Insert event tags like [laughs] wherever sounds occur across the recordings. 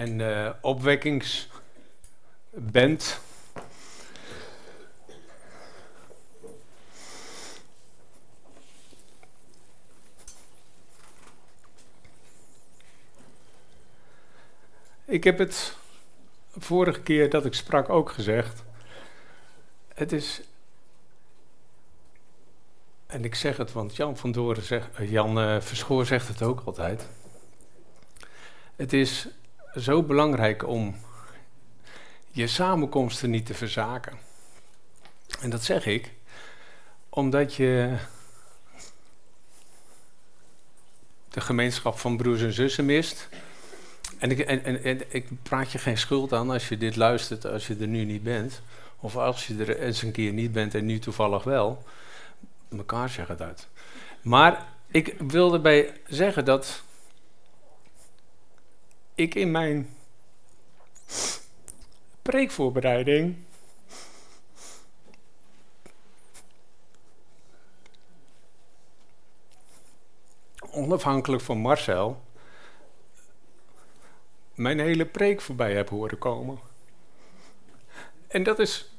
en uh, opwekkingsband. Ik heb het vorige keer dat ik sprak ook gezegd. Het is. En ik zeg het, want Jan van Doren zegt, Jan uh, Verschoor zegt het ook altijd. Het is zo belangrijk om je samenkomsten niet te verzaken. En dat zeg ik omdat je de gemeenschap van broers en zussen mist. En ik, en, en, ik praat je geen schuld aan als je dit luistert, als je er nu niet bent. Of als je er eens een keer niet bent en nu toevallig wel. Mekaar zeggen het uit. Maar ik wil erbij zeggen dat ik in mijn preekvoorbereiding onafhankelijk van Marcel mijn hele preek voorbij heb horen komen. En dat is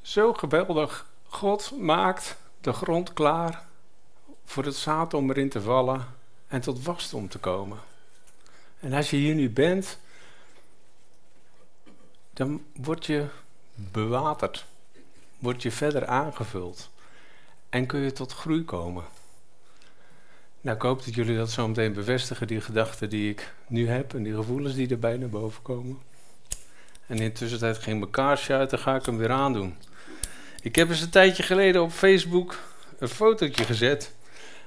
zo geweldig. God maakt de grond klaar voor het zaad om erin te vallen en tot wasdom te komen. En als je hier nu bent, dan word je bewaterd, word je verder aangevuld en kun je tot groei komen. Nou, ik hoop dat jullie dat zo meteen bevestigen, die gedachten die ik nu heb en die gevoelens die erbij naar boven komen. En in de tussentijd ging mijn kaarsje uit, dan ga ik hem weer aandoen. Ik heb eens een tijdje geleden op Facebook een fotootje gezet.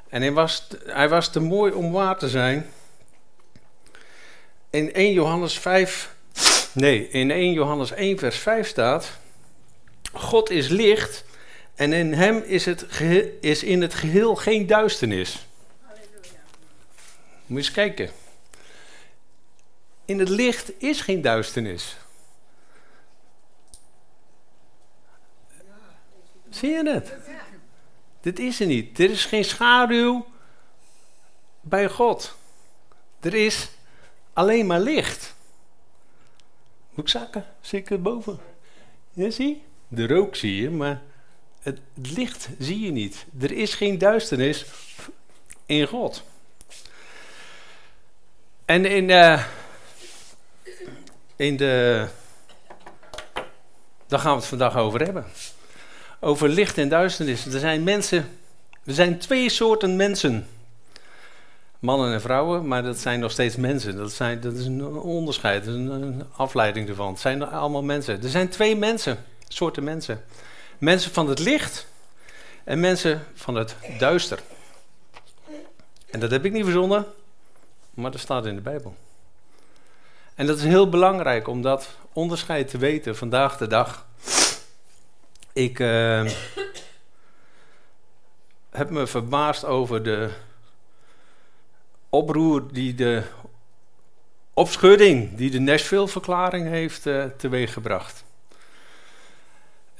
En hij was, hij was te mooi om waar te zijn in 1 Johannes 5, nee, in 1 Johannes 1 vers 5 staat, God is licht en in hem is, het is in het geheel geen duisternis. Halleluja. Moet je eens kijken. In het licht is geen duisternis. Zie je het? Dit is er niet. Er is geen schaduw bij God. Er is alleen maar licht. Moet ik zakken? Het boven? Ja, zie? De rook zie je, maar het, licht zie je niet. Er is geen duisternis in God. En in de, in de. Daar gaan we het vandaag over hebben. Over licht en duisternis. Er zijn mensen. Er zijn twee soorten mensen mannen en vrouwen, maar dat zijn nog steeds mensen. Dat, zijn, dat is een onderscheid, een, afleiding ervan. Het zijn allemaal mensen. Er zijn twee mensen, soorten mensen. Mensen van het licht en mensen van het duister. En dat heb ik niet verzonnen, maar dat staat in de Bijbel. En dat is heel belangrijk om dat onderscheid te weten vandaag de dag. Ik uh, heb me verbaasd over de oproer die de opschudding die de Nashville-verklaring heeft uh, teweeggebracht.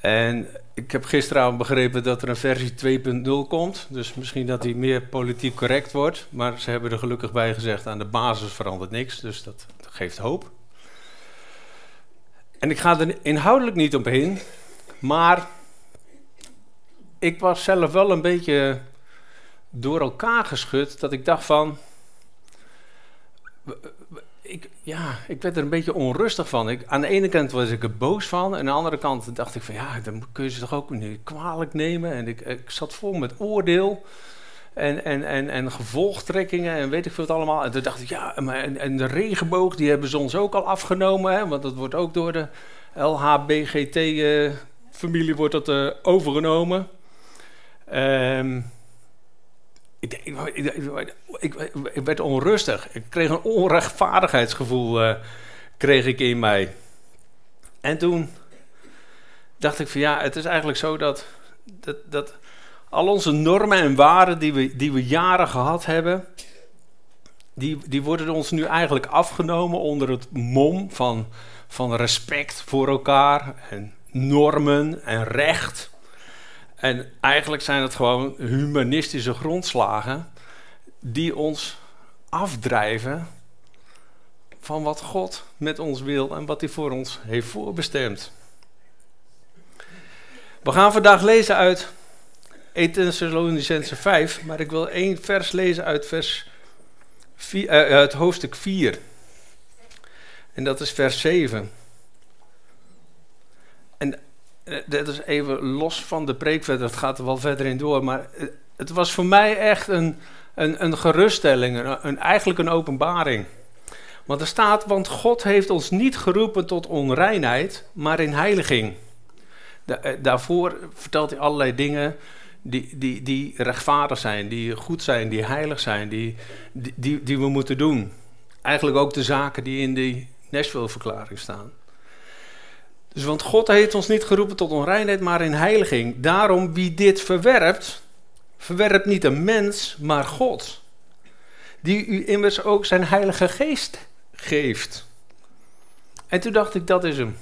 En ik heb gisteravond begrepen dat er een versie 2.0 komt. Dus misschien dat die meer politiek correct wordt. Maar ze hebben er gelukkig bij gezegd: aan de basis verandert niks. Dus dat, geeft hoop. En ik ga er inhoudelijk niet op in. Maar ik was zelf wel een beetje door elkaar geschud. Dat ik dacht van ik, ja, ik werd er een beetje onrustig van. Ik, aan de ene kant was ik er boos van. En aan de andere kant dacht ik van ja, dan kun je ze toch ook niet kwalijk nemen. En ik, ik zat vol met oordeel. En, en, en, en gevolgtrekkingen en weet ik veel wat allemaal. En toen dacht ik, ja, maar en, en de regenboog, die hebben ze ons ook al afgenomen. Hè, want dat wordt ook door de LHBGT-familie uh, wordt dat, uh, overgenomen. Um, ik, ik, ik, werd onrustig. Ik kreeg een onrechtvaardigheidsgevoel uh, kreeg ik in mij. En toen dacht ik van ja, het is eigenlijk zo dat, dat, dat al onze normen en waarden die we, die we jaren gehad hebben, die, die worden ons nu eigenlijk afgenomen onder het mom van, van respect voor elkaar en normen en recht. En eigenlijk zijn het gewoon humanistische grondslagen die ons afdrijven van wat God met ons wil en wat hij voor ons heeft voorbestemd. We gaan vandaag lezen uit 1 Thessalonicense 5, maar ik wil één vers lezen uit, vers 4, eh, uit hoofdstuk 4. En dat is vers 7. En uh, dat is even los van de preek verder, het gaat er wel verder in door, maar uh, het was voor mij echt een, een, een geruststelling, een, eigenlijk een openbaring. Want er staat, want God heeft ons niet geroepen tot onreinheid, maar in heiliging. Da daarvoor vertelt hij allerlei dingen die, die, die rechtvaardig zijn, die goed zijn, die heilig zijn, die, die, die we moeten doen. Eigenlijk ook de zaken die in die Nashville-verklaring staan. Dus want God heeft ons niet geroepen tot onreinheid, maar in heiliging. Daarom wie dit verwerpt, verwerpt niet een mens, maar God. Die u immers ook zijn heilige geest geeft. En toen dacht ik, dat is hem.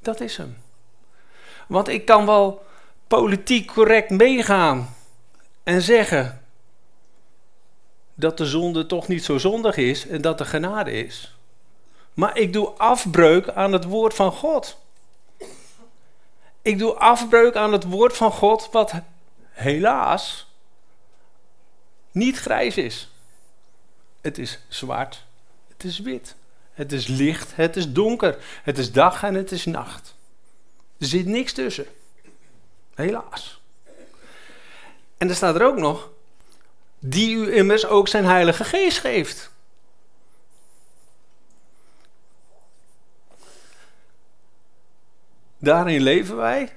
Dat is hem. Want ik kan wel politiek correct meegaan en zeggen dat de zonde toch niet zo zondig is en dat er genade is. Maar ik doe afbreuk aan het woord van God. Ik doe afbreuk aan het woord van God, wat helaas niet grijs is. Het is zwart, het is wit, het is licht, het is donker, het is dag en het is nacht. Er zit niks tussen. Helaas. En er staat er ook nog, die u immers ook zijn heilige geest geeft. Daarin leven wij.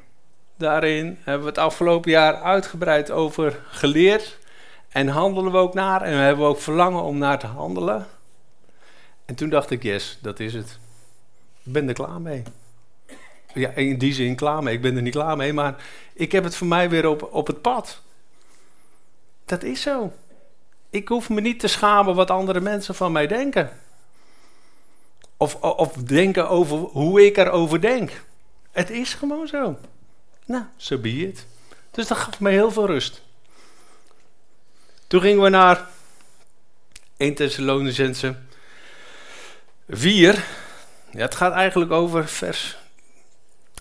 Daarin hebben we het afgelopen jaar uitgebreid over geleerd. En handelen we ook naar. En we hebben ook verlangen om naar te handelen. En toen dacht ik, yes, dat is het. Ik ben er klaar mee ja, in die zin klaar mee. Ik ben er niet klaar mee, maar ik heb het voor mij weer op, op het pad. Dat is zo. Ik hoef me niet te schamen wat andere mensen van mij denken. Of, of denken over hoe ik erover denk. Het is gewoon zo. Nou, zo so be it. Dus dat gaf me heel veel rust. Toen gingen we naar 1 Thessalonicense 4. Ja, het gaat eigenlijk over vers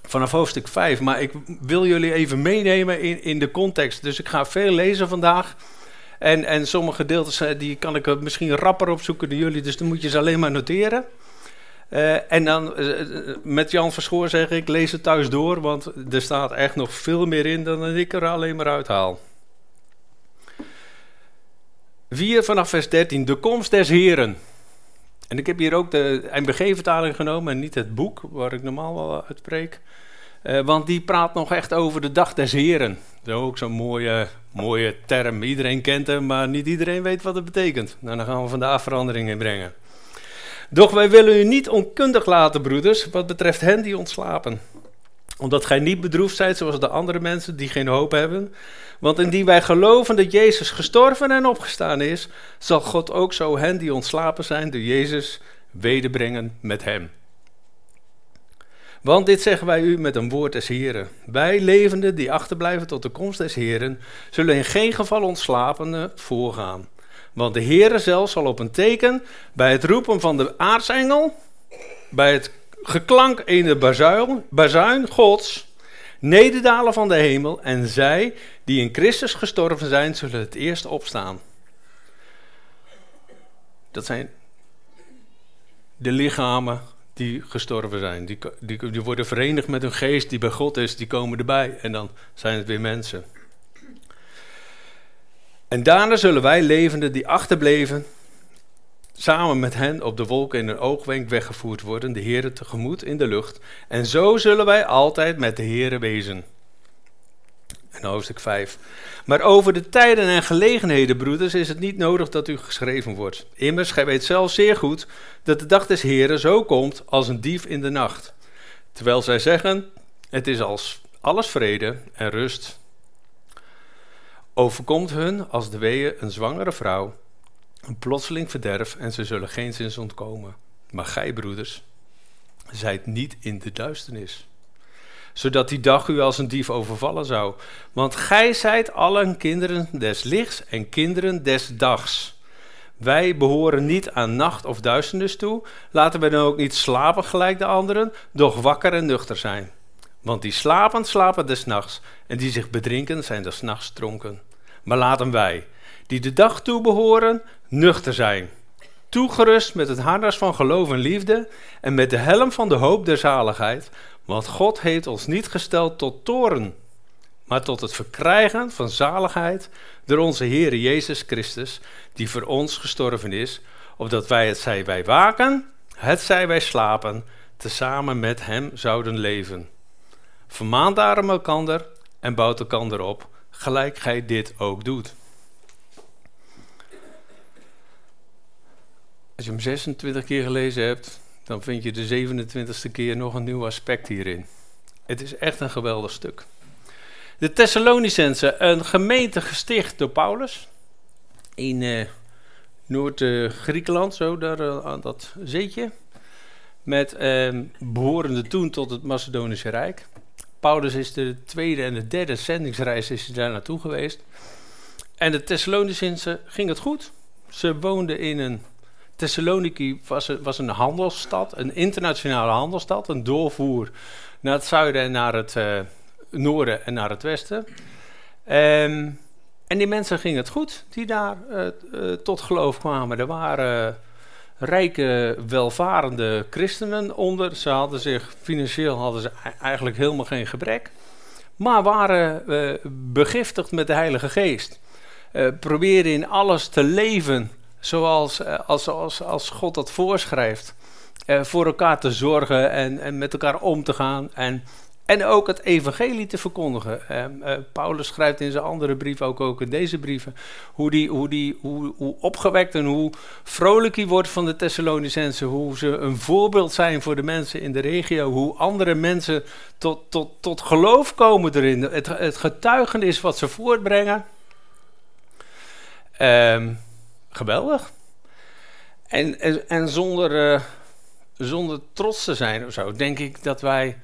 vanaf hoofdstuk 5. Maar ik wil jullie even meenemen in, in de context. Dus ik ga veel lezen vandaag. En, en sommige gedeeltes eh, die kan ik misschien rapper opzoeken dan jullie. Dus dan moet je ze alleen maar noteren. Uh, en dan uh, met Jan Verschoor zeg ik, lees het thuis door. Want er staat echt nog veel meer in dan ik er alleen maar uithaal. 4 vanaf vers 13. De komst des Heren. En ik heb hier ook de MBG-vertaling genomen en niet het boek waar ik normaal wel uitspreek. Uh, want die praat nog echt over de dag des heren. Dat is ook zo'n mooie, mooie term. Iedereen kent hem, maar niet iedereen weet wat het betekent. Nou, dan gaan we vandaag verandering in brengen. Doch wij willen u niet onkundig laten, broeders, wat betreft hen die ontslapen. Omdat gij niet bedroefd zijt zoals de andere mensen die geen hoop hebben. Want indien wij geloven dat Jezus gestorven en opgestaan is, zal God ook zo hen die ontslapen zijn door Jezus wederbrengen met hem. Want dit zeggen wij u met een woord des Heren. Wij levenden die achterblijven tot de komst des Heren, zullen in geen geval ontslapende voorgaan. Want de Heere zelf zal op een teken bij het roepen van de aartsengel, bij het geklank in de bazuin, bazuin Gods, nederdalen van de hemel en zij die in Christus gestorven zijn, zullen het eerst opstaan. Dat zijn de lichamen die gestorven zijn. Die, die worden verenigd met een geest die bij God is, die komen erbij en dan zijn het weer mensen. En daarna zullen wij levenden die achterbleven, samen met hen op de wolken in een oogwenk weggevoerd worden, de Heeren tegemoet in de lucht. En zo zullen wij altijd met de Heeren wezen. En hoofdstuk 5. Maar over de tijden en gelegenheden, broeders, is het niet nodig dat u geschreven wordt. Immers, gij weet zelf zeer goed dat de dag des Heren zo komt als een dief in de nacht. Terwijl zij zeggen, het is als alles vrede en rust. Overkomt hun als de weeën een zwangere vrouw, een plotseling verderf en ze zullen geen zins ontkomen. Maar gij, broeders, zijt niet in de duisternis zodat die dag u als een dief overvallen zou. Want gij zijt allen kinderen des lichts en kinderen des dags. Wij behoren niet aan nacht of duisternis toe. Laten we dan ook niet slapen gelijk de anderen, doch wakker en nuchter zijn. Want die slapen, slapen des nachts. En die zich bedrinken, zijn des nachts dronken. Maar laten wij, die de dag toe behoren, nuchter zijn. Toegerust met het harnas van geloof en liefde. En met de helm van de hoop der zaligheid. Want God heeft ons niet gesteld tot toren, maar tot het verkrijgen van zaligheid door onze Heer Jezus Christus, die voor ons gestorven is, opdat wij het zij wij waken, het zij wij slapen, tezamen met Hem zouden leven. Vermaan daarom elkander en bouwt elkander op, gelijk gij dit ook doet. Als je hem 26 keer gelezen hebt, dan vind je de 27ste keer nog een nieuw aspect hierin. Het is echt een geweldig stuk. De Thessalonicense, een gemeente gesticht door Paulus in uh, Noord-Griekenland, zo daar uh, aan dat zeetje. Met uh, behorende toen tot het Macedonische Rijk. Paulus is de tweede en de derde zendingsreis is daar naartoe geweest. En de Thessalonicense ging het goed. Ze woonden in een Thessaloniki was, was een handelsstad, een internationale handelsstad, een doorvoer naar het zuiden en naar het uh, noorden en naar het westen. Um, en die mensen gingen het goed, die daar uh, uh, tot geloof kwamen. Er waren rijke, welvarende christenen onder. Ze hadden zich, financieel hadden ze eigenlijk helemaal geen gebrek. Maar waren begiftigd met de Heilige Geest. probeerden in alles te leven zoals als, als, als God dat voorschrijft. Uh, voor elkaar te zorgen en, en met elkaar om te gaan. En, en ook het evangelie te verkondigen. Uh, uh, Paulus schrijft in zijn andere brief, ook, ook in deze brieven, hoe, die, hoe, die, hoe, hoe opgewekt en hoe vrolijk hij wordt van de Thessalonicensen. Hoe ze een voorbeeld zijn voor de mensen in de regio. Hoe andere mensen tot, tot, tot geloof komen erin. Het, het getuigenis wat ze voortbrengen. Um, geweldig. En, en, en zonder, uh, zonder trots te zijn of zo, denk ik dat wij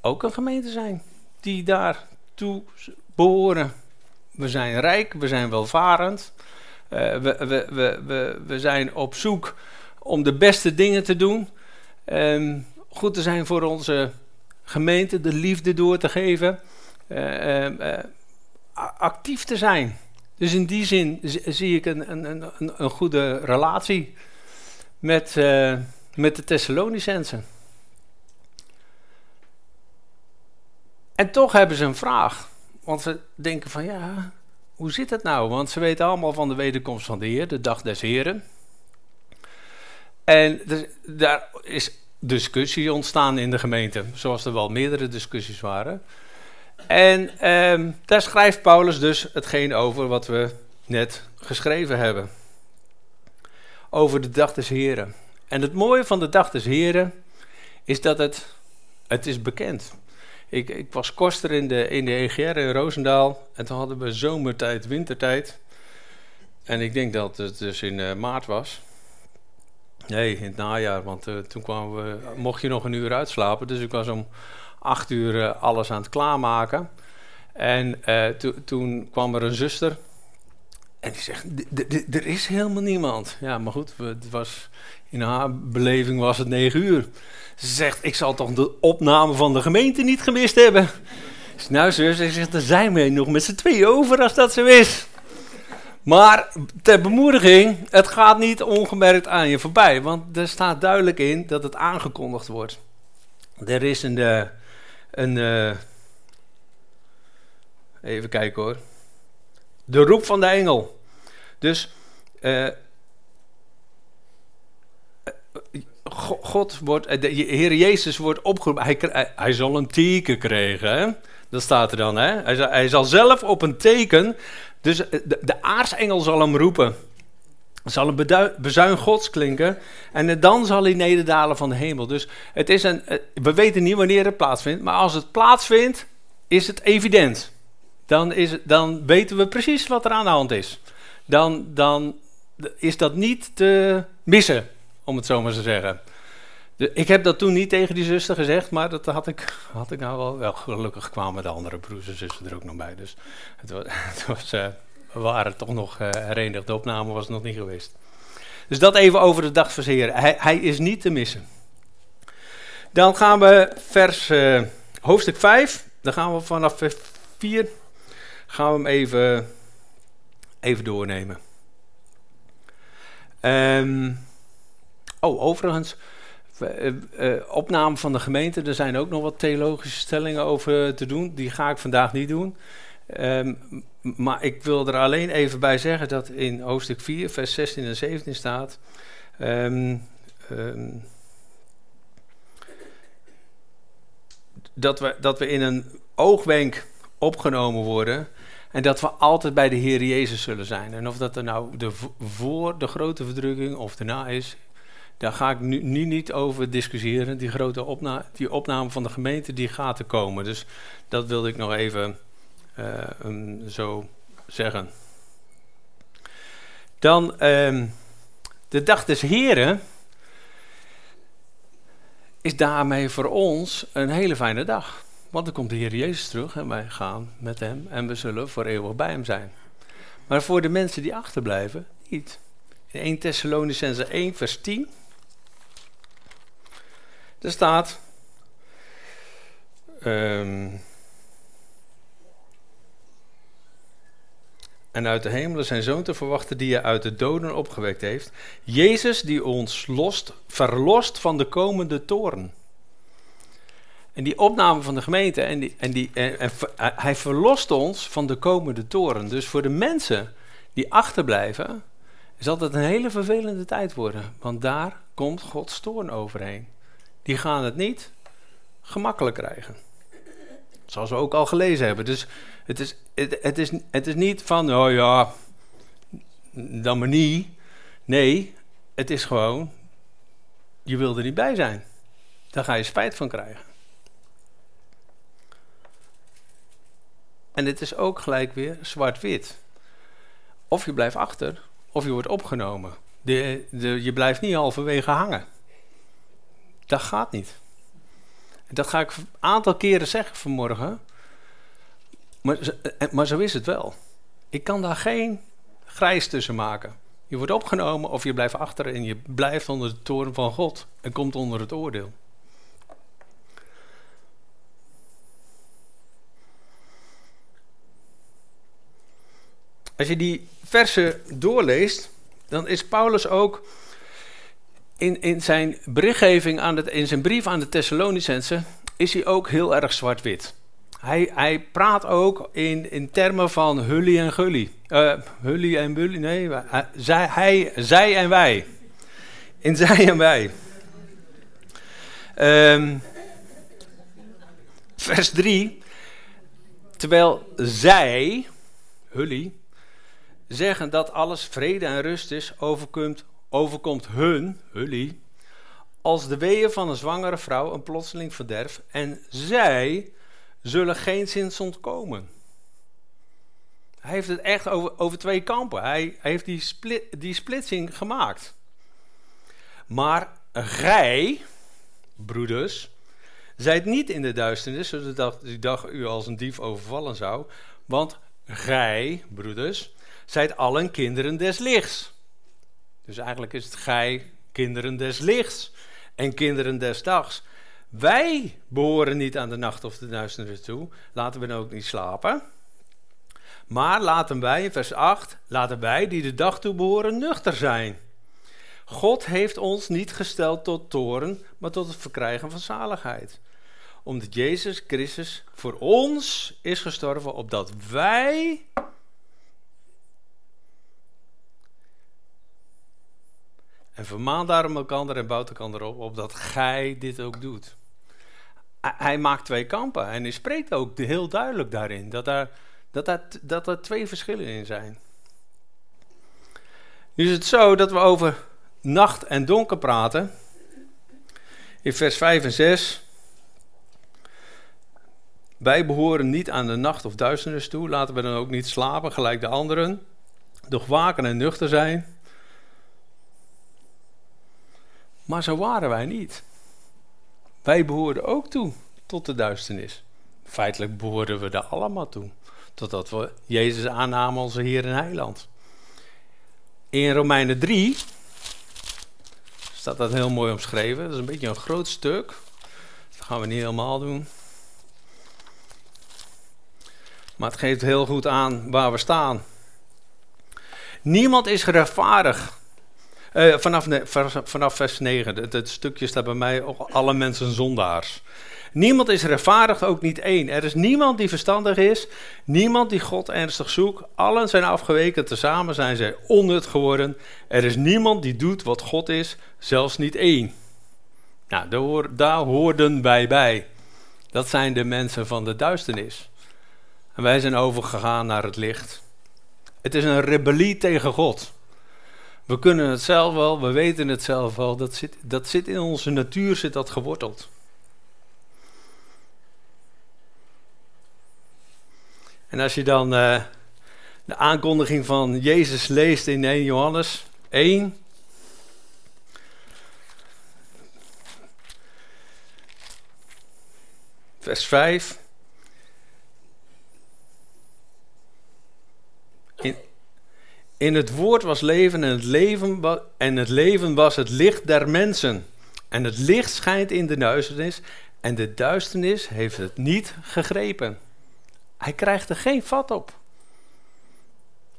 ook een gemeente zijn die daartoe behoren. We zijn rijk, we zijn welvarend, uh, we, we, we, we, we zijn op zoek om de beste dingen te doen. Um, goed te zijn voor onze gemeente, de liefde door te geven, uh, uh, actief te zijn. Dus in die zin zie ik een, een, een, een goede relatie met, met de Thessalonicensen. En toch hebben ze een vraag. Want ze denken van ja, hoe zit het nou? Want ze weten allemaal van de wederkomst van de Heer, de dag des Heren. En daar is discussie ontstaan in de gemeente, zoals er wel meerdere discussies waren. En um, daar schrijft Paulus dus hetgeen over wat we net geschreven hebben. Over de dag des Heren. En het mooie van de dag des Heren is dat het, het is bekend. Ik, ik was koster in de, in de EGR in Roosendaal. En toen hadden we zomertijd, wintertijd. En ik denk dat het dus in uh, maart was. Nee, in het najaar, want uh, toen kwamen we, mocht je nog een uur uitslapen. Dus ik was om acht uur uh, alles aan het klaarmaken. En to toen kwam er een zuster. En die zegt, er is helemaal niemand. Ja, maar goed, het was, in haar beleving was het negen uur. Ze zegt, ik zal toch de opname van de gemeente niet gemist hebben. Nou zus, ze zegt, er zijn we nog met z'n twee over als dat zo is. Maar ter bemoediging, het gaat niet ongemerkt aan je voorbij. Want er staat duidelijk in dat het aangekondigd wordt. Er is een, uh, een uh, even kijken hoor. De roep van de engel. Dus uh, God wordt, de Heer Jezus wordt opgeroepen. Hij, hij, zal een teken krijgen. Dat staat er dan. Hè? Hij, zal, hij zal zelf op een teken. Dus de, de aartsengel zal hem roepen. Zal een bezuin gods klinken. En dan zal hij nederdalen van de hemel. Dus het is een, we weten niet wanneer het plaatsvindt. Maar als het plaatsvindt, is het evident. Dan, is, dan weten we precies wat er aan de hand is. Dan, dan is dat niet te missen, om het zo maar te zeggen. Ik heb dat toen niet tegen die zuster gezegd, maar dat had ik, had ik nou wel, wel gelukkig kwamen de andere broers en zussen er ook nog bij. Dus het was, [laughs] het was uh, waren toch nog uh, herenigd. De opname was nog niet geweest. Dus dat even over de dag Heer. Hij, hij, is niet te missen. Dan gaan we vers uh, hoofdstuk 5. Dan gaan we vanaf vers 4 gaan we hem even, even doornemen. Um, oh, overigens, uh, uh, opname van de gemeente. Er zijn ook nog wat theologische stellingen over te doen. Die ga ik vandaag niet doen. Um, maar ik wil er alleen even bij zeggen dat in hoofdstuk 4, vers 16 en 17 staat. Um, dat, we, dat we in een oogwenk opgenomen worden. En dat we altijd bij de Heer Jezus zullen zijn. En of dat er nou de voor de grote verdrukking of daarna is, daar ga ik nu, nu niet over discussiëren. Die grote opna die opname van de gemeente, die gaat er komen. Dus dat wilde ik nog even uh, zo zeggen. Dan um, de dag des Heren is daarmee voor ons een hele fijne dag. Want dan komt de Heer Jezus terug en wij gaan met Hem en we zullen voor eeuwig bij Hem zijn. Maar voor de mensen die achterblijven, niet. In 1 Thessalonicense 1 vers 10, er staat... Um, en uit de hemelen zijn zoon te verwachten die hij uit de doden opgewekt heeft. Jezus die ons lost, verlost van de komende toren. En die opname van de gemeente, en, en, die, hij verlost ons van de komende toren. Dus voor de mensen die achterblijven, zal dat een hele vervelende tijd worden. Want daar komt Gods toorn overheen. Die gaan het niet gemakkelijk krijgen. Zoals we ook al gelezen hebben. Dus het is, het, is, het is niet van, oh ja, dan maar niet. Nee, het is gewoon, je wil er niet bij zijn. Daar ga je spijt van krijgen. En het is ook gelijk weer zwart-wit. Of je blijft achter, of je wordt opgenomen. De, de, je blijft niet halverwege hangen. Dat gaat niet. Dat ga ik een aantal keren zeggen vanmorgen. Maar, eh, maar zo is het wel. Ik kan daar geen grijs tussen maken. Je wordt opgenomen of je blijft achter en je blijft onder de toren van God en komt onder het oordeel. Als je die versen doorleest, dan is Paulus ook in, in zijn berichtgeving aan het, in zijn brief aan de Thessalonicensen, is hij ook heel erg zwart-wit. Hij, hij praat ook in, in termen van hully en gully. Uh, hully en bully, nee, hij, zij, hij, zij en wij. In [laughs] zij en wij. Um, vers 3. Terwijl zij, hully, zeggen dat alles vrede en rust is, overkomt, overkomt hun, hully, als de weeën van een zwangere vrouw een plotseling verderf en zij zullen geen zins ontkomen. Hij heeft het echt over, over twee kampen. Hij, heeft die, split, die splitsing gemaakt. Maar gij, broeders, zijt niet in de duisternis, zodat die dag u als een dief overvallen zou. Want gij, broeders, zijt allen kinderen des lichts. Dus eigenlijk is het gij, kinderen des lichts en kinderen des dags. Wij behoren niet aan de nacht of de duisternis toe. Laten we dan ook niet slapen. Maar laten wij, in vers 8, laten wij die de dag toe behoren nuchter zijn. God heeft ons niet gesteld tot toren, maar tot het verkrijgen van zaligheid. Omdat Jezus Christus voor ons is gestorven, opdat wij En vermaan daarom elkaar en bouwt elkaar op, opdat gij dit ook doet hij maakt twee kampen en hij spreekt ook heel duidelijk daarin dat er, dat er, dat er twee verschillen in zijn. Nu is het zo dat we over nacht en donker praten. In vers 5 en 6. Wij behoren niet aan de nacht of duisternis toe. Laten we dan ook niet slapen gelijk de anderen. Doch waken en nuchter zijn. Maar zo waren wij niet. Wij behoorden ook toe tot de duisternis. Feitelijk behoorden we er allemaal toe. totdat we Jezus aannamen als Heer en Heiland. In Romeinen 3 staat dat heel mooi omschreven. Dat is een beetje een groot stuk. Dat gaan we niet helemaal doen. Maar het geeft heel goed aan waar we staan. Niemand is rechtvaardig. Uh, vanaf, vanaf vers 9, het, stukje staat bij mij, alle mensen zondaars. Niemand is rechtvaardig, ook niet één. Er is niemand die verstandig is, niemand die God ernstig zoekt. Allen zijn afgeweken, tezamen zijn zij onnut geworden. Er is niemand die doet wat God is, zelfs niet één. Nou, daar, daar hoorden wij bij. Dat zijn de mensen van de duisternis. En wij zijn overgegaan naar het licht. Het is een rebellie tegen God. We kunnen het zelf wel, we weten het zelf wel. Dat zit, dat zit in onze natuur, zit dat geworteld. En als je dan uh, de aankondiging van Jezus leest in 1 Johannes 1. Vers 5. In, in het woord was leven en het leven, en het leven was het licht der mensen. En het licht schijnt in de duisternis en de duisternis heeft het niet gegrepen. Hij krijgt er geen vat op.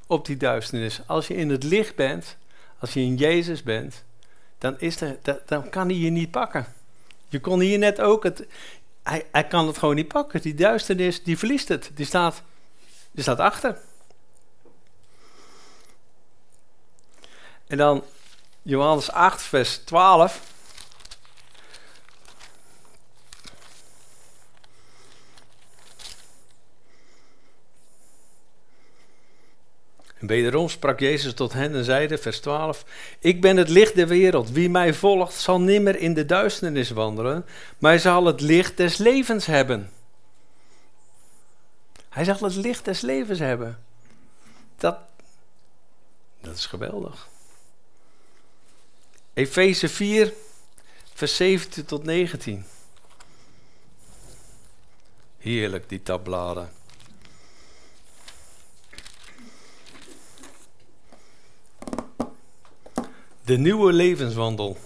Op die duisternis. Als je in het licht bent, als je in Jezus bent, dan, is er, dan kan hij je niet pakken. Je kon hier net ook het. Hij, hij kan het gewoon niet pakken. Die duisternis, die verliest het. Die staat, die staat achter. En dan Johannes 8, vers 12. En wederom sprak Jezus tot hen en zeide, vers 12: Ik ben het licht der wereld. Wie mij volgt, zal nimmer in de duisternis wandelen, maar zal het licht des levens hebben. Hij zal het licht des levens hebben. Dat, dat is geweldig. Efeze 4, vers 17 tot 19. Heerlijk, die tabbladen. De nieuwe levenswandel.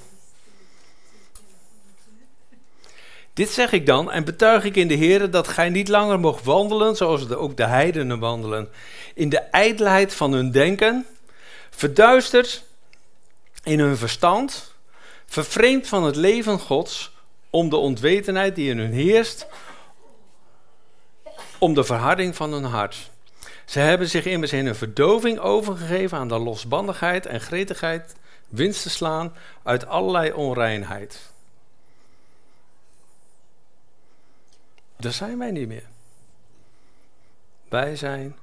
Dit zeg ik dan en betuig ik in de Heer dat gij niet langer mocht wandelen zoals ook de heidenen wandelen. In de ijdelheid van hun denken, verduisterd in hun verstand, vervreemd van het leven Gods, om de ontwetenheid die in hun heerst, om de verharding van hun hart. Ze hebben zich immers in een verdoving overgegeven aan de losbandigheid en gretigheid winst te slaan uit allerlei onreinheid. Daar zijn wij niet meer. Wij zijn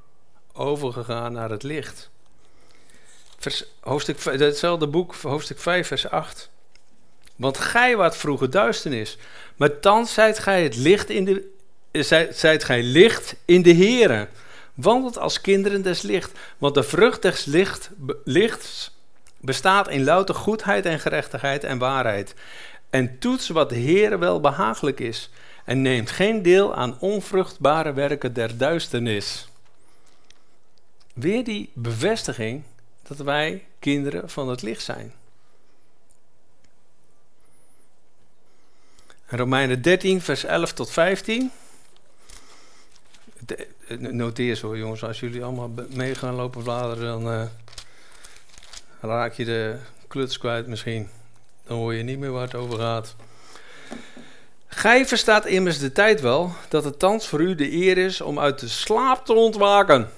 overgegaan naar het licht. Hoofdstuk, hetzelfde boek, hoofdstuk 5, vers 8. Want gij waart vroeger duisternis, maar thans zijt gij het licht in de, zijt, zijt gij licht in de Here. Wandelt als kinderen des licht, want de vrucht des licht, lichts bestaat in louter goedheid en gerechtigheid en waarheid. En toets wat de Heer wel behagelijk is. En neemt geen deel aan onvruchtbare werken der duisternis. Weer die bevestiging dat wij kinderen van het licht zijn. Romeinen 13, vers 11 tot 15. Noteer zo, jongens, als jullie allemaal mee gaan lopen bladeren, dan. Uh, raak je de kluts kwijt misschien. Dan hoor je niet meer waar het over gaat. Gij verstaat immers de tijd wel dat het thans voor u de eer is om uit de slaap te ontwaken.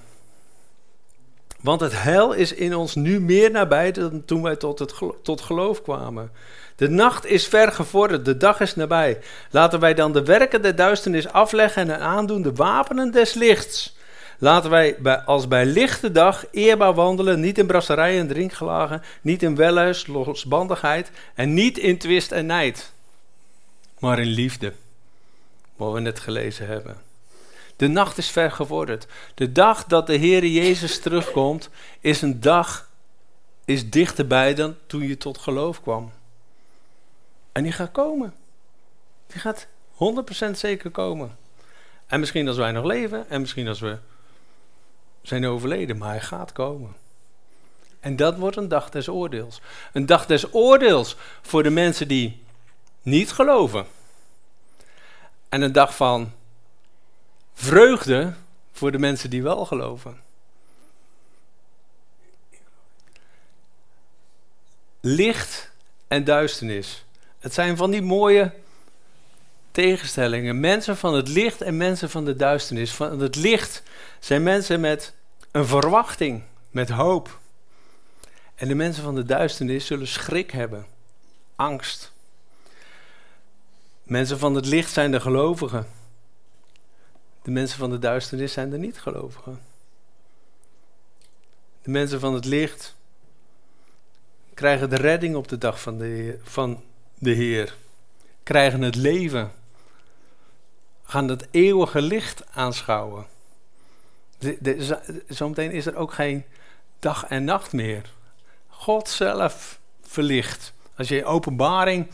Want het heil is in ons nu meer nabij dan toen wij tot, het, tot geloof kwamen. De nacht is ver gevorderd, de dag is nabij. Laten wij dan de werken der duisternis afleggen en aandoen de wapenen des lichts. Laten wij bij, als bij lichte dag eerbaar wandelen, niet in brasserijen en drinkgelagen, niet in wellus, losbandigheid en niet in twist en nijd, maar in liefde, wat we net gelezen hebben. De nacht is ver gevorderd. De dag dat de Heer Jezus terugkomt, is een dag, is dichterbij dan toen je tot geloof kwam. En die gaat komen. Die gaat 100% zeker komen. En misschien als wij nog leven, en misschien als we zijn overleden, maar hij gaat komen. En dat wordt een dag des oordeels. Een dag des oordeels voor de mensen die niet geloven. En een dag van vreugde voor de mensen die wel geloven. Licht en duisternis. Het zijn van die mooie tegenstellingen. Mensen van het licht en mensen van de duisternis. Van het licht zijn mensen met een verwachting, met hoop. En de mensen van de duisternis zullen schrik hebben, angst. Mensen van het licht zijn de gelovigen. De mensen van de duisternis zijn de niet-gelovigen. De mensen van het licht krijgen de redding op de dag van de, Heer, van de Heer. Krijgen het leven. Gaan het eeuwige licht aanschouwen. zometeen is er ook geen dag en nacht meer. God zelf verlicht. Als je openbaring,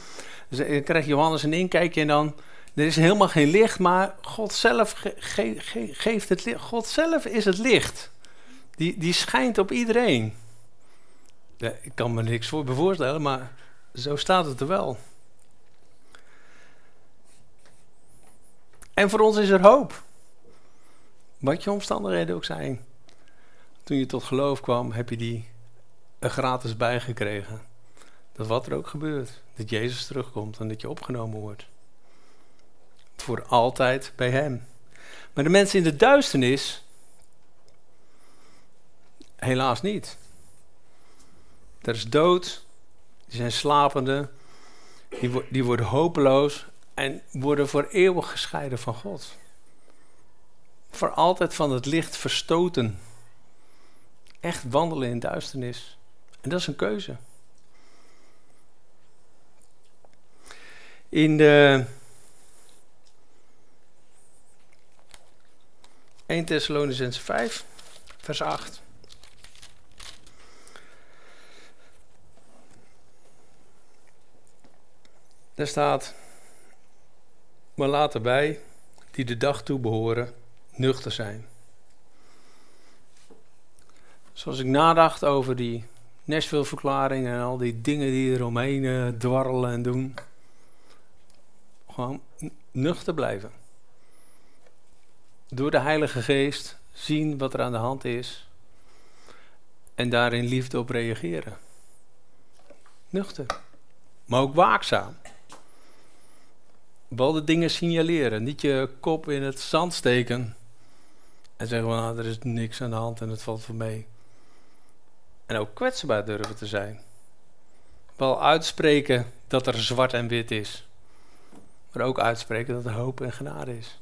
dan krijgt Johannes een inkijkje en dan, er is helemaal geen licht, maar God zelf geeft het licht. God zelf is het licht. Die, die schijnt op iedereen. Ik kan me niks voor voorstellen, maar zo staat het er wel. En voor ons is er hoop. Wat je omstandigheden ook zijn. Toen je tot geloof kwam, heb je die er gratis bijgekregen. Dat wat er ook gebeurt, dat Jezus terugkomt en dat je opgenomen wordt. Voor altijd bij Hem. Maar de mensen in de duisternis, helaas niet. Er is dood, die zijn slapende, die, die worden hopeloos en worden voor eeuwig gescheiden van God. Voor altijd van het licht verstoten. Echt wandelen in duisternis. En dat is een keuze. In de 1 Thessalonicense 5, vers 8. Daar staat, maar laat erbij die de dag toe behoren nuchter zijn. Zoals ik nadacht over die Nashville-verklaring en al die dingen die er omheen uh, dwarrelen en doen. Gewoon nuchter blijven. Door de Heilige Geest zien wat er aan de hand is en daarin liefde op reageren. Nuchter. Maar ook waakzaam. Wel de dingen signaleren. Niet je kop in het zand steken. En zeggen van nou, er is niks aan de hand en het valt voor mee. En ook kwetsbaar durven te zijn. Wel uitspreken dat er zwart en wit is. Maar ook uitspreken dat er hoop en genade is.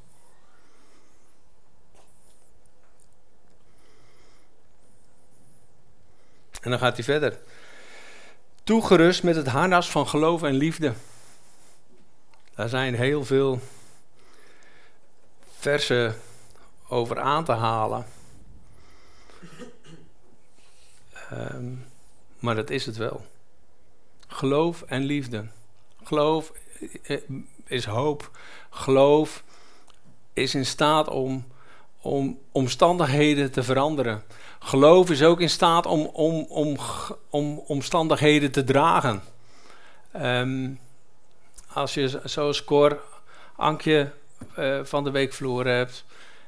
En dan gaat hij verder. Toegerust met het harnas van geloof en liefde. Daar zijn heel veel versen over aan te halen. Ehm, maar dat is het wel. Geloof en liefde. Geloof eh, is hoop. Geloof is in staat om, om omstandigheden te veranderen. Geloof is ook in staat om, om, om, om omstandigheden te dragen. Um, als je zoals Cor Ankje uh, van de week verloren hebt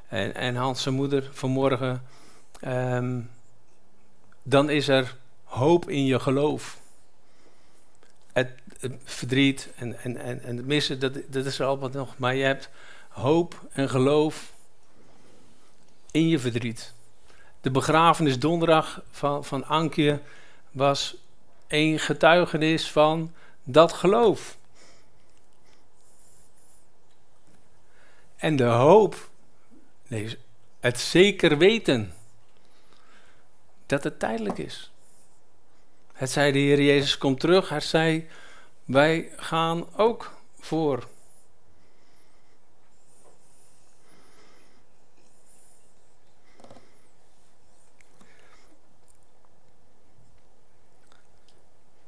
en, en Hans zijn moeder vanmorgen, um, dan is er hoop in je geloof. Het, het verdriet en, en, en, en het missen, dat, dat is er allemaal nog. Maar je hebt hoop en geloof in je verdriet. De begrafenis donderdag van, van Ankje was een getuigenis van dat geloof. En de hoop, nee, het zeker weten dat het tijdelijk is. Het zei de Heer Jezus komt terug, hij zei wij gaan ook voor.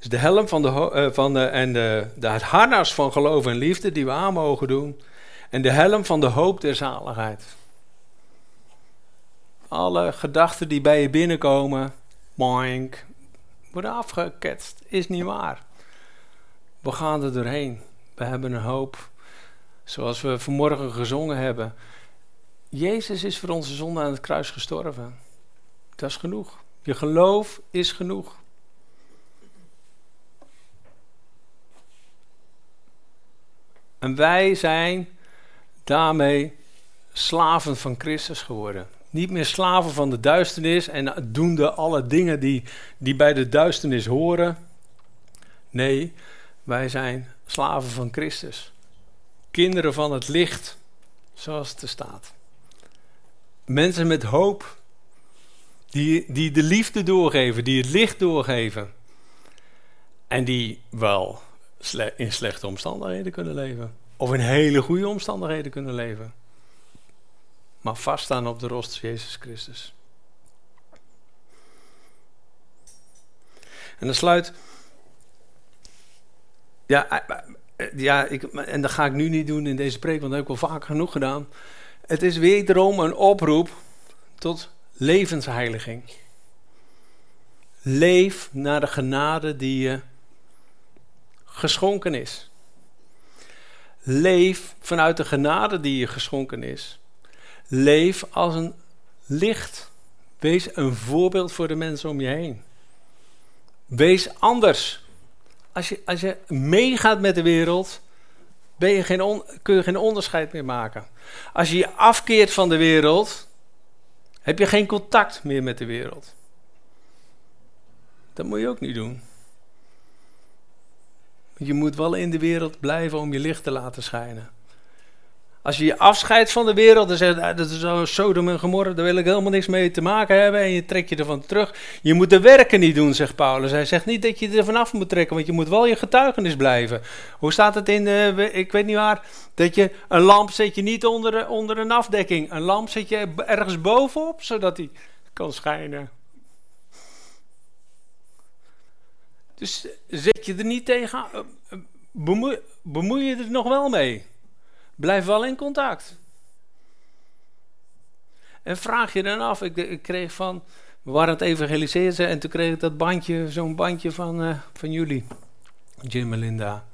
Dus de helm van de, uh, van en de, de, het harnas van geloof en liefde die we aan mogen doen. En de helm van de hoop der zaligheid. alle gedachten die bij je binnenkomen, boink, worden afgeketst. Is niet waar. We gaan er doorheen. We hebben een hoop. Zoals we vanmorgen gezongen hebben. Jezus is voor onze zonde aan het kruis gestorven. Dat is genoeg. Je geloof is genoeg. En wij zijn daarmee slaven van Christus geworden. Niet meer slaven van de duisternis en doende alle dingen die, die bij de duisternis horen. Nee, wij zijn slaven van Christus. Kinderen van het licht, zoals het er staat. Mensen met hoop, die, die de liefde doorgeven, die het licht doorgeven. En die wel in slechte omstandigheden kunnen leven. Of in hele goede omstandigheden kunnen leven. Maar vaststaan op de rost Jezus Christus. En dan sluit. Ja, eh, eh, ja ik, en dat ga ik nu niet doen in deze preek, want dat heb ik wel vaak genoeg gedaan. Het is wederom een oproep tot levensheiliging. Leef naar de genade die je geschonken is. Leef vanuit de genade die je geschonken is. Leef als een licht. Wees een voorbeeld voor de mensen om je heen. Wees anders. Als je, als je meegaat met de wereld, ben je geen kun je geen onderscheid meer maken. Als je je afkeert van de wereld, heb je geen contact meer met de wereld. Dat moet je ook niet doen. Je moet wel in de wereld blijven om je licht te laten schijnen. Als je je afscheidt van de wereld en zegt, ah, dat is zo Sodom en daar wil ik helemaal niks mee te maken hebben en je trekt je ervan terug. Je moet de werken niet doen, zegt Paulus. Hij zegt niet dat je er vanaf moet trekken, want je moet wel je getuigenis blijven. Hoe staat het in, uh, ik weet niet waar, dat je een lamp zet je niet onder, onder een afdekking. Een lamp zet je ergens bovenop, zodat die kan schijnen. Dus zet je er niet tegen, eh, eh, bemoei, bemoei je er nog wel mee. Blijf wel in contact. En vraag je dan af, ik, kreeg van, we waren aan het evangeliseren en toen kreeg ik dat bandje, zo'n bandje van, uh, van jullie, Jim en Linda.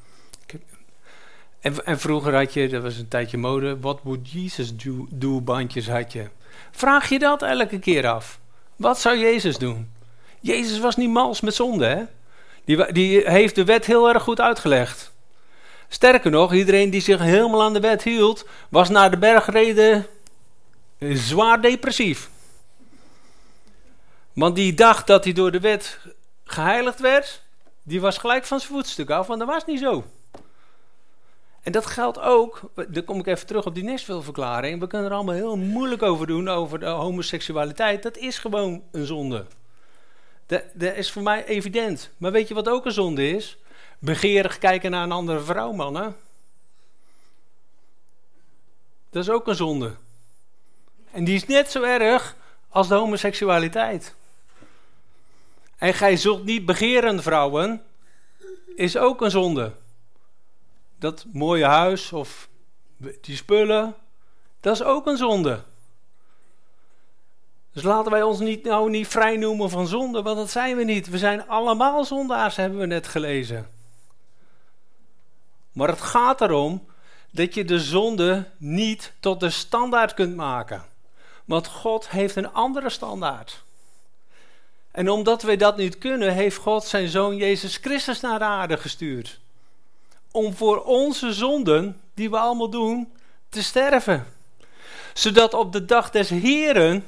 En, en, vroeger had je, dat was een tijdje mode, wat would Jesus do bandjes had je. Vraag je dat elke keer af. Wat zou Jezus doen? Jezus was niet mals met zonde, hè? Die, die heeft de wet heel erg goed uitgelegd. Sterker nog, iedereen die zich helemaal aan de wet hield, was na de bergreden zwaar depressief. Want die dacht dat hij door de wet geheiligd werd, die was gelijk van zijn voetstuk af, want dat was niet zo. En dat geldt ook, dan kom ik even terug op die Nashville-verklaring. We kunnen er allemaal heel moeilijk over doen, over de homoseksualiteit. Dat is gewoon een zonde. Dat, dat is voor mij evident. Maar weet je wat ook een zonde is? begeerig kijken naar een andere vrouw, mannen. Dat is ook een zonde. En die is net zo erg als de homoseksualiteit. En gij zult niet begeren, vrouwen, is ook een zonde. Dat mooie huis of die spullen, dat is ook een zonde. Dus laten wij ons niet, nou niet vrij noemen van zonde, want dat zijn we niet. We zijn allemaal zondaars, hebben we net gelezen. Maar het gaat erom dat je de zonde niet tot de standaard kunt maken. Want God heeft een andere standaard. En omdat wij dat niet kunnen, heeft God zijn zoon Jezus Christus naar de aarde gestuurd. Om voor onze zonden, die we allemaal doen, te sterven. Zodat op de dag des Heren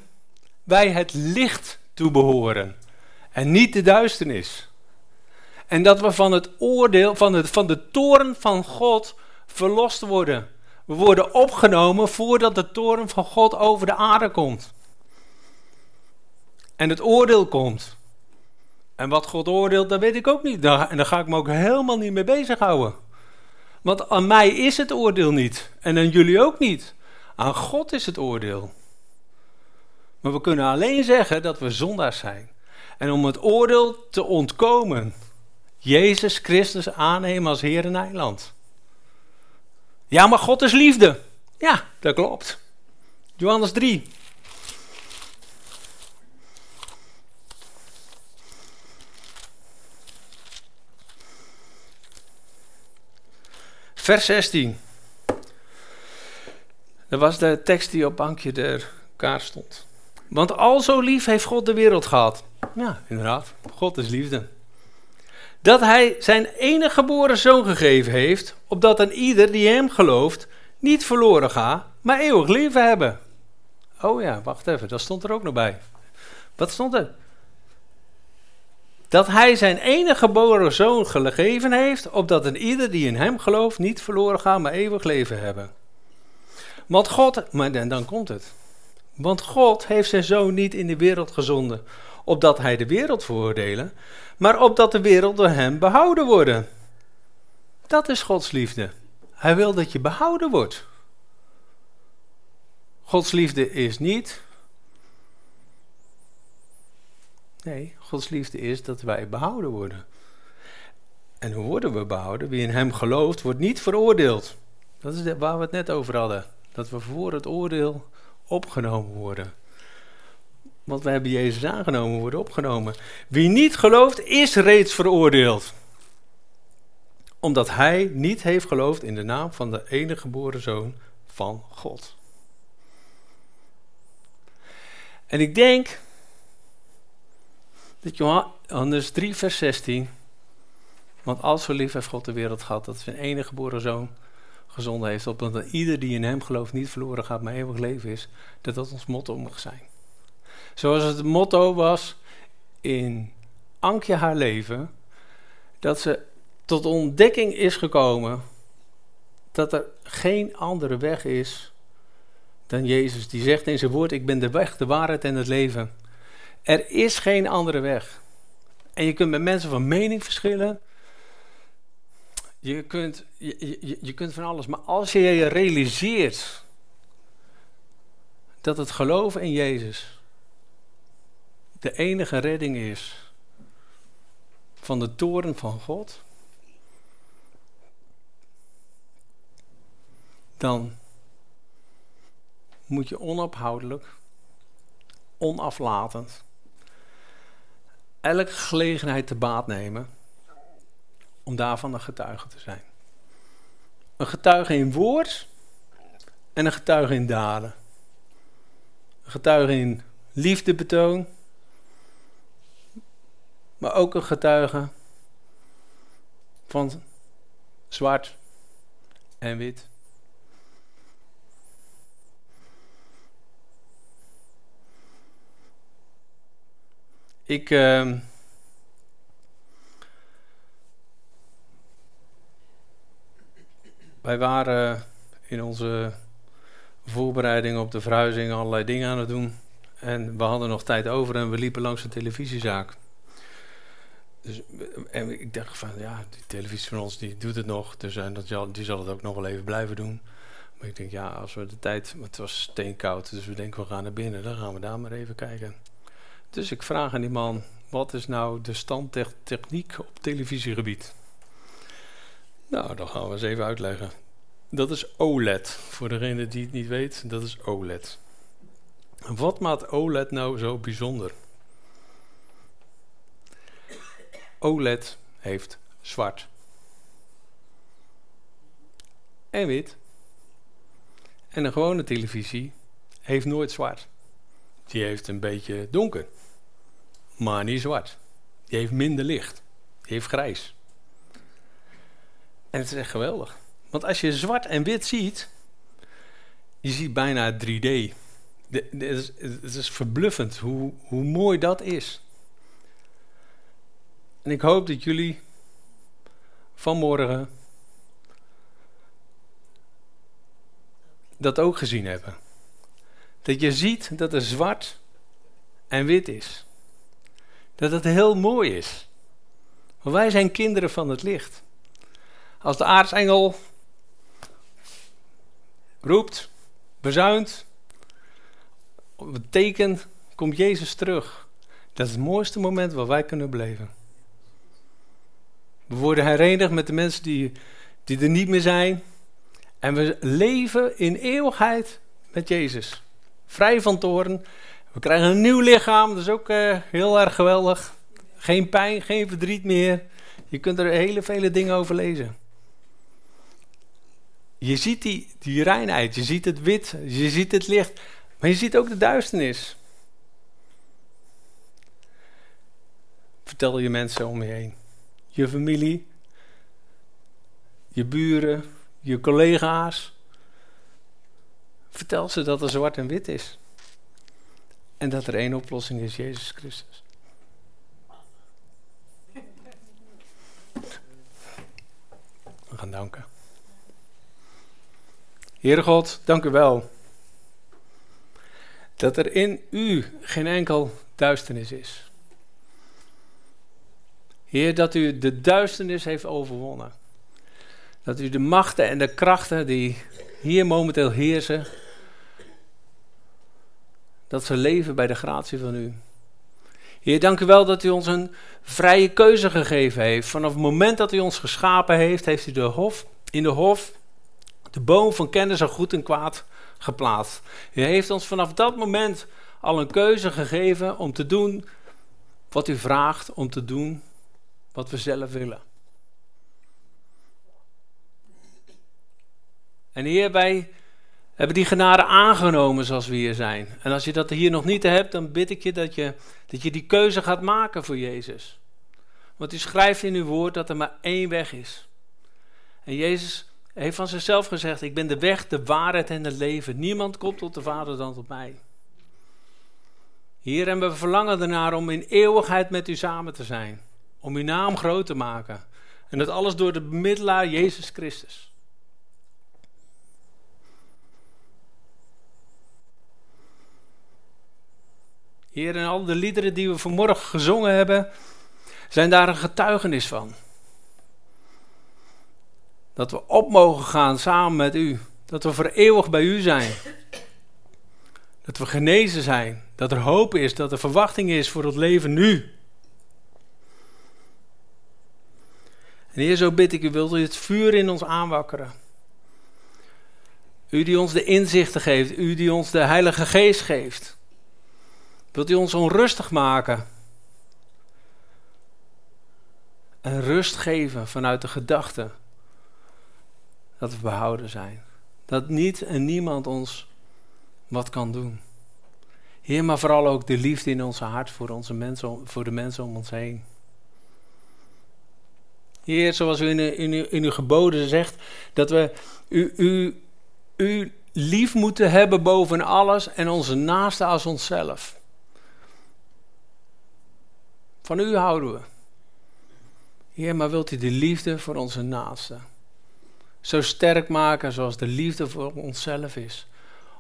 wij het licht toebehoren en niet de duisternis. En dat we van het oordeel, van, het, van de toren van God verlost worden. We worden opgenomen voordat de toren van God over de aarde komt. En het oordeel komt. En wat God oordeelt, dat weet ik ook niet. En daar ga ik me ook helemaal niet mee bezighouden. Want aan mij is het oordeel niet. En aan jullie ook niet. Aan God is het oordeel. Maar we kunnen alleen zeggen dat we zondaars zijn. En om het oordeel te ontkomen, Jezus Christus aannemen als Heer en Eiland. Ja, maar God is liefde. Ja, dat klopt. Johannes 3. Vers 16. Dat was de tekst die op bankje der kaart stond. Want al zo lief heeft God de wereld gehad. Ja, inderdaad. God is liefde. Dat hij zijn enige geboren zoon gegeven heeft, opdat een ieder die hem gelooft niet verloren gaat, maar eeuwig leven hebben. Oh ja, wacht even, dat stond er ook nog bij. Wat stond er? Dat hij zijn enige geboren zoon gegeven heeft, opdat een ieder die in hem gelooft niet verloren gaat, maar eeuwig leven hebben. Want God, maar dan, dan komt het. Want God heeft zijn zoon niet in de wereld gezonden, opdat hij de wereld veroordelen, maar opdat de wereld door hem behouden worden. Dat is Gods liefde. Hij wil dat je behouden wordt. Gods liefde is niet. Nee, Gods liefde is dat wij behouden worden. En hoe worden we behouden? Wie in Hem gelooft, wordt niet veroordeeld. Dat is waar we het net over hadden. Dat we voor het oordeel opgenomen worden. Want we hebben Jezus aangenomen, worden opgenomen. Wie niet gelooft, is reeds veroordeeld. Omdat hij niet heeft geloofd in de naam van de enige geboren zoon van God. En ik denk dat Johannes 3, vers 16. Want als zo lief heeft God de wereld gehad, dat zijn enige geboren zoon gezonden heeft, opdat ieder die in hem gelooft niet verloren gaat, maar eeuwig leven is, dat dat ons motto mag zijn. Zoals het motto was in Ankje haar leven, dat ze tot ontdekking is gekomen dat er geen andere weg is dan Jezus. Die zegt in zijn woord, ik ben de weg, de waarheid en het leven. Er is geen andere weg. En je kunt met mensen van mening verschillen. Je kunt, je, je, je kunt van alles. Maar als je je realiseert dat het geloven in Jezus de enige redding is van de toren van God, dan moet je onophoudelijk, onaflatend, elke gelegenheid te baat nemen om daarvan een getuige te zijn. Een getuige in woord en een getuige in daden. Een getuige in liefdebetoon, maar ook een getuige van zwart en wit. Ik. Uh, wij waren in onze voorbereiding op de verhuizing allerlei dingen aan het doen. En we hadden nog tijd over en we liepen langs een televisiezaak. Dus, en ik dacht van, ja, die televisie van ons die doet het nog. Dus en dat, die zal het ook nog wel even blijven doen. Maar ik denk, ja, als we de tijd... Het was steenkoud, dus we denken, we gaan naar binnen. Dan gaan we daar maar even kijken. Dus ik vraag aan die man, wat is nou de standtechniek op televisiegebied? Nou, dan gaan we eens even uitleggen. Dat is OLED. Voor degene die het niet weet, dat is OLED. Wat maakt OLED nou zo bijzonder? OLED heeft zwart en wit. En een gewone televisie heeft nooit zwart. Die heeft een beetje donker maar niet zwart. Die heeft minder licht. Die heeft grijs. En het is echt geweldig. Want als je zwart en wit ziet, je ziet bijna 3D. het, is, het is verbluffend hoe, hoe mooi dat is. En ik hoop dat jullie vanmorgen dat ook gezien hebben. Dat je ziet dat er zwart en wit is dat het heel mooi is. Want wij zijn kinderen van het licht. Als de aartsengel roept, bezuint, betekent, komt Jezus terug. Dat is het mooiste moment wat wij kunnen beleven. We worden herenigd met de mensen die, die er niet meer zijn. En we leven in eeuwigheid met Jezus. Vrij van toren we krijgen een nieuw lichaam, dat is ook uh, heel erg geweldig. Geen pijn, geen verdriet meer. Je kunt er hele vele dingen over lezen. Je ziet die, die reinheid, je ziet het wit, je ziet het licht, maar je ziet ook de duisternis. Vertel je mensen om je heen. Je familie, je buren, je collega's. Vertel ze dat er zwart en wit is. En dat er één oplossing is, Jezus Christus. We gaan danken. Heere God, dank u wel. Dat er in u geen enkel duisternis is. Heer, dat u de duisternis heeft overwonnen. Dat u de machten en de krachten die hier momenteel heersen, dat ze leven bij de gratie van u. Heer, dank u wel dat u ons een vrije keuze gegeven heeft. Vanaf het moment dat u ons geschapen heeft, heeft u de hof, in de hof de boom van kennis en goed en kwaad geplaatst. U heeft ons vanaf dat moment al een keuze gegeven om te doen wat u vraagt, om te doen wat we zelf willen. En Heer, wij hebben die genade aangenomen zoals we hier zijn. En als je dat hier nog niet hebt, dan bid ik je dat je, dat je die keuze gaat maken voor Jezus. Want u schrijft in uw woord dat er maar één weg is. En Jezus heeft van zichzelf gezegd: Ik ben de weg, de waarheid en het leven. Niemand komt tot de Vader dan tot mij. Hier hebben we verlangen ernaar om in eeuwigheid met u samen te zijn. Om uw naam groot te maken. En dat alles door de bemiddelaar Jezus Christus. Heer, en al de liederen die we vanmorgen gezongen hebben, zijn daar een getuigenis van. Dat we op mogen gaan samen met u. Dat we voor eeuwig bij u zijn. Dat we genezen zijn. Dat er hoop is. Dat er verwachting is voor het leven nu. En Heer, zo bid ik u, wilt u het vuur in ons aanwakkeren. U die ons de inzichten geeft. U die ons de Heilige Geest geeft. Wilt u ons onrustig maken? En rust geven vanuit de gedachte dat we behouden zijn. Dat niet en niemand ons wat kan doen. Heer, maar vooral ook de liefde in onze hart voor, onze mensen, voor de mensen om ons heen. Heer, zoals u in, in, in uw geboden zegt, dat we u, u, u lief moeten hebben boven alles en onze naaste als onszelf. Van u houden we. Heer, maar wilt u de liefde voor onze naaste zo sterk maken zoals de liefde voor onszelf is?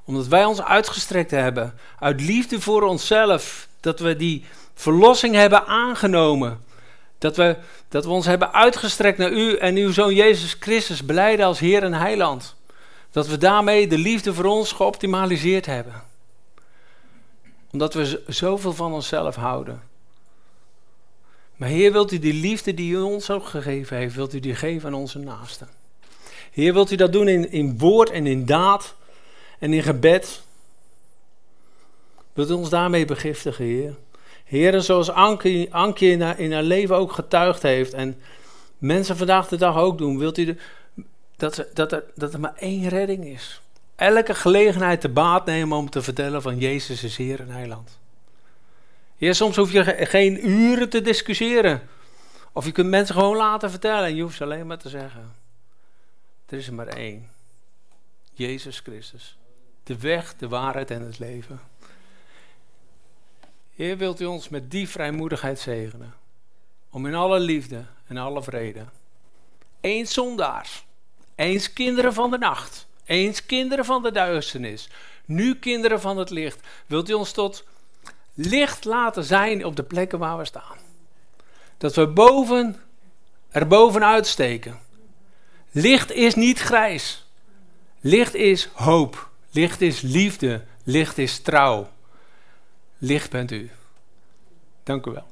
Omdat wij ons uitgestrekt hebben uit liefde voor onszelf, dat we die verlossing hebben aangenomen. Dat we, dat we ons hebben uitgestrekt naar u en uw zoon Jezus Christus beleiden als Heer en Heiland. Dat we daarmee de liefde voor ons geoptimaliseerd hebben. Omdat we zoveel van onszelf houden. Maar Heer, wilt u die liefde die u ons ook gegeven heeft, wilt u die geven aan onze naasten? Heer, wilt u dat doen in, in woord en in daad en in gebed? Wilt u ons daarmee begiftigen, Heer? Heer, zoals Anke in, haar, in haar leven ook getuigd heeft en mensen vandaag de dag ook doen, wilt u dat, dat, er, dat er maar één redding is. Elke gelegenheid te baat nemen om te vertellen van Jezus is Heer en Heiland. Ja, soms hoef je geen uren te discussiëren. Of je kunt mensen gewoon laten vertellen en je hoeft ze alleen maar te zeggen. Er is er maar één. Jezus Christus. De weg, de waarheid en het leven. Heer, wilt u ons met die vrijmoedigheid zegenen. Om in alle liefde en alle vrede. Eens zondaars. Eens kinderen van de nacht. Eens kinderen van de duisternis. Nu kinderen van het licht. Wilt u ons tot licht laten zijn op de plekken waar we staan. Dat we boven, er bovenuit steken. Licht is niet grijs. Licht is hoop. Licht is liefde. Licht is trouw. Licht bent u. Dank u wel.